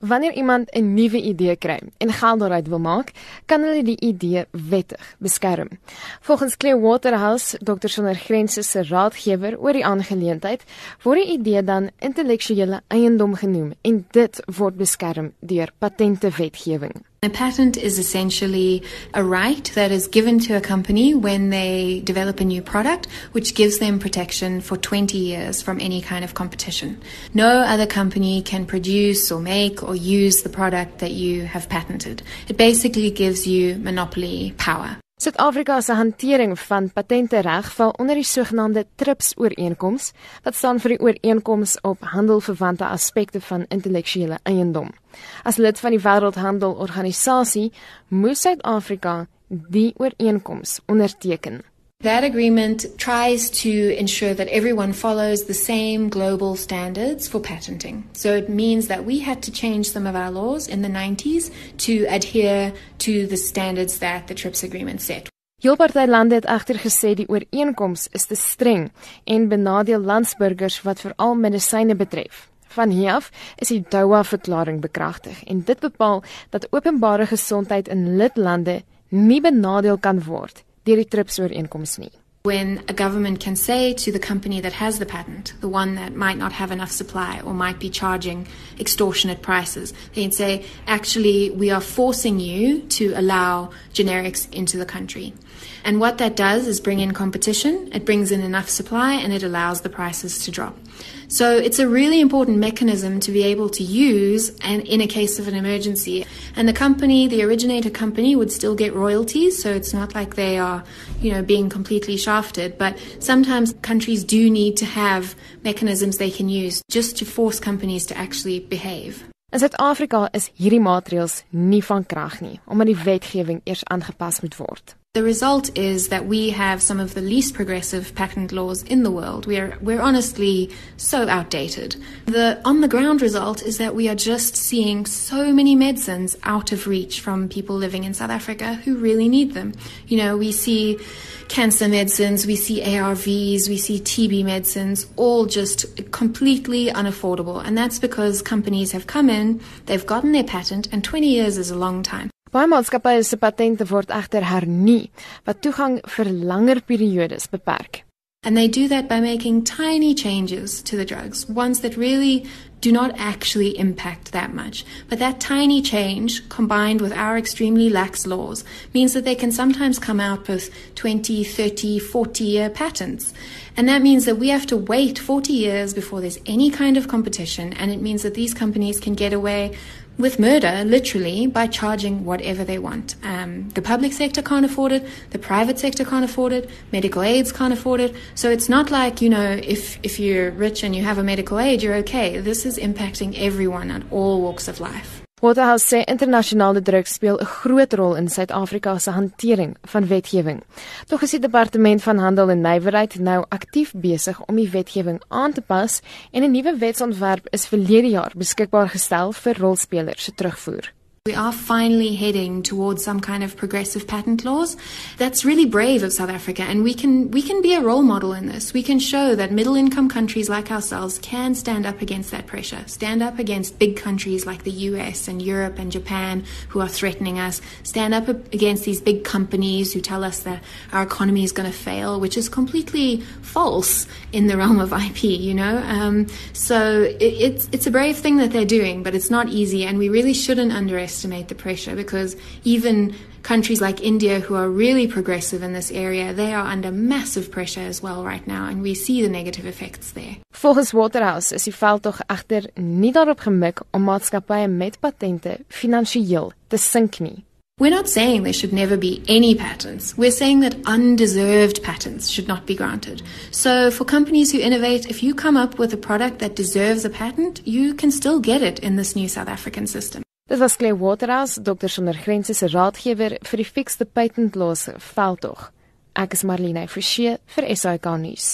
Wanneer iemand 'n nuwe idee kry en geld daaruit wil maak, kan hulle die idee wettig beskerm. Volgens Clear Waterhouse, Dr. Sonder Grense se raadgewer oor die aangeleentheid, word die idee dan intellektuele eiendom genoem en dit word beskerm deur patentewetgewing. A patent is essentially a right that is given to a company when they develop a new product, which gives them protection for 20 years from any kind of competition. No other company can produce or make or use the product that you have patented. It basically gives you monopoly power. Suid-Afrika se hantering van patente reg val onder die sogenaamde TRIPS-ooreenkoms wat staan vir die ooreenkoms op handelverwante aspekte van intellektuele eiendom. As lid van die Wêreldhandelorganisasie moes Suid-Afrika die ooreenkoms onderteken. That agreement tries to ensure that everyone follows the same global standards for patenting. So it means that we had to change some of our laws in the 90s to adhere to the standards that the TRIPS agreement set. Heel party lande het egter gesê die ooreenkoms is te streng en benadeel landsburgers wat veral medisyne betref. Van hier af is die Doha-verklaring bekragtig en dit bepaal dat openbare gesondheid in lidlande nie benadeel kan word deur die TRIPS ooreenkoms nie. When a government can say to the company that has the patent, the one that might not have enough supply or might be charging extortionate prices, they can say, actually, we are forcing you to allow generics into the country. And what that does is bring in competition, it brings in enough supply, and it allows the prices to drop. So it's a really important mechanism to be able to use and in a case of an emergency. And the company, the originator company would still get royalties, so it's not like they are, you know, being completely shafted, but sometimes countries do need to have mechanisms they can use just to force companies to actually behave. In Suid-Afrika is hierdie maatreëls nie van krag nie, omdat die wetgewing eers aangepas moet word. The result is that we have some of the least progressive patent laws in the world. We're, we're honestly so outdated. The on the ground result is that we are just seeing so many medicines out of reach from people living in South Africa who really need them. You know, we see cancer medicines, we see ARVs, we see TB medicines, all just completely unaffordable. And that's because companies have come in, they've gotten their patent, and 20 years is a long time. Baie maatskappye se patente word egter hernie wat toegang vir langer periodes beperk. And they do that by making tiny changes to the drugs, ones that really do not actually impact that much. But that tiny change, combined with our extremely lax laws, means that they can sometimes come out with 20, 30, 40 year patents. And that means that we have to wait 40 years before there's any kind of competition. And it means that these companies can get away with murder, literally, by charging whatever they want. Um, the public sector can't afford it, the private sector can't afford it, medical aids can't afford it. So it's not like, you know, if, if you're rich and you have a medical aid, you're okay. This is impacting everyone at all walks of life. Waterhouse sê internasionale druk speel 'n groot rol in Suid-Afrika se hantering van wetgewing. Tog is die departement van handel en nywerheid nou aktief besig om die wetgewing aan te pas en 'n nuwe wetsontwerp is verlede jaar beskikbaar gestel vir rolspelers se terugvoer. We are finally heading towards some kind of progressive patent laws. That's really brave of South Africa and we can we can be a role model in this. We can show that middle income countries like ourselves can stand up against that pressure. Stand up against big countries like the US and Europe and Japan who are threatening us. Stand up against these big companies who tell us that our economy is going to fail, which is completely false in the realm of IP, you know? Um, so it, it's it's a brave thing that they're doing, but it's not easy and we really shouldn't underestimate underestimate the pressure because even countries like India, who are really progressive in this area, they are under massive pressure as well right now, and we see the negative effects there. Volgens Waterhouse is die veldtog egter nie daarop gemik om maatskappye met patente finansiëel te sink nie. We're not saying there should never be any patents. We're saying that undeserved patents should not be granted. So, for companies who innovate, if you come up with a product that deserves a patent, you can still get it in this new South African system. Dit was Clay Waterhouse, dokter sonder grense se raadgewer vir die Fix the Patent Laws veldtog. Ek is Marlene Forsie vir SAK nuus.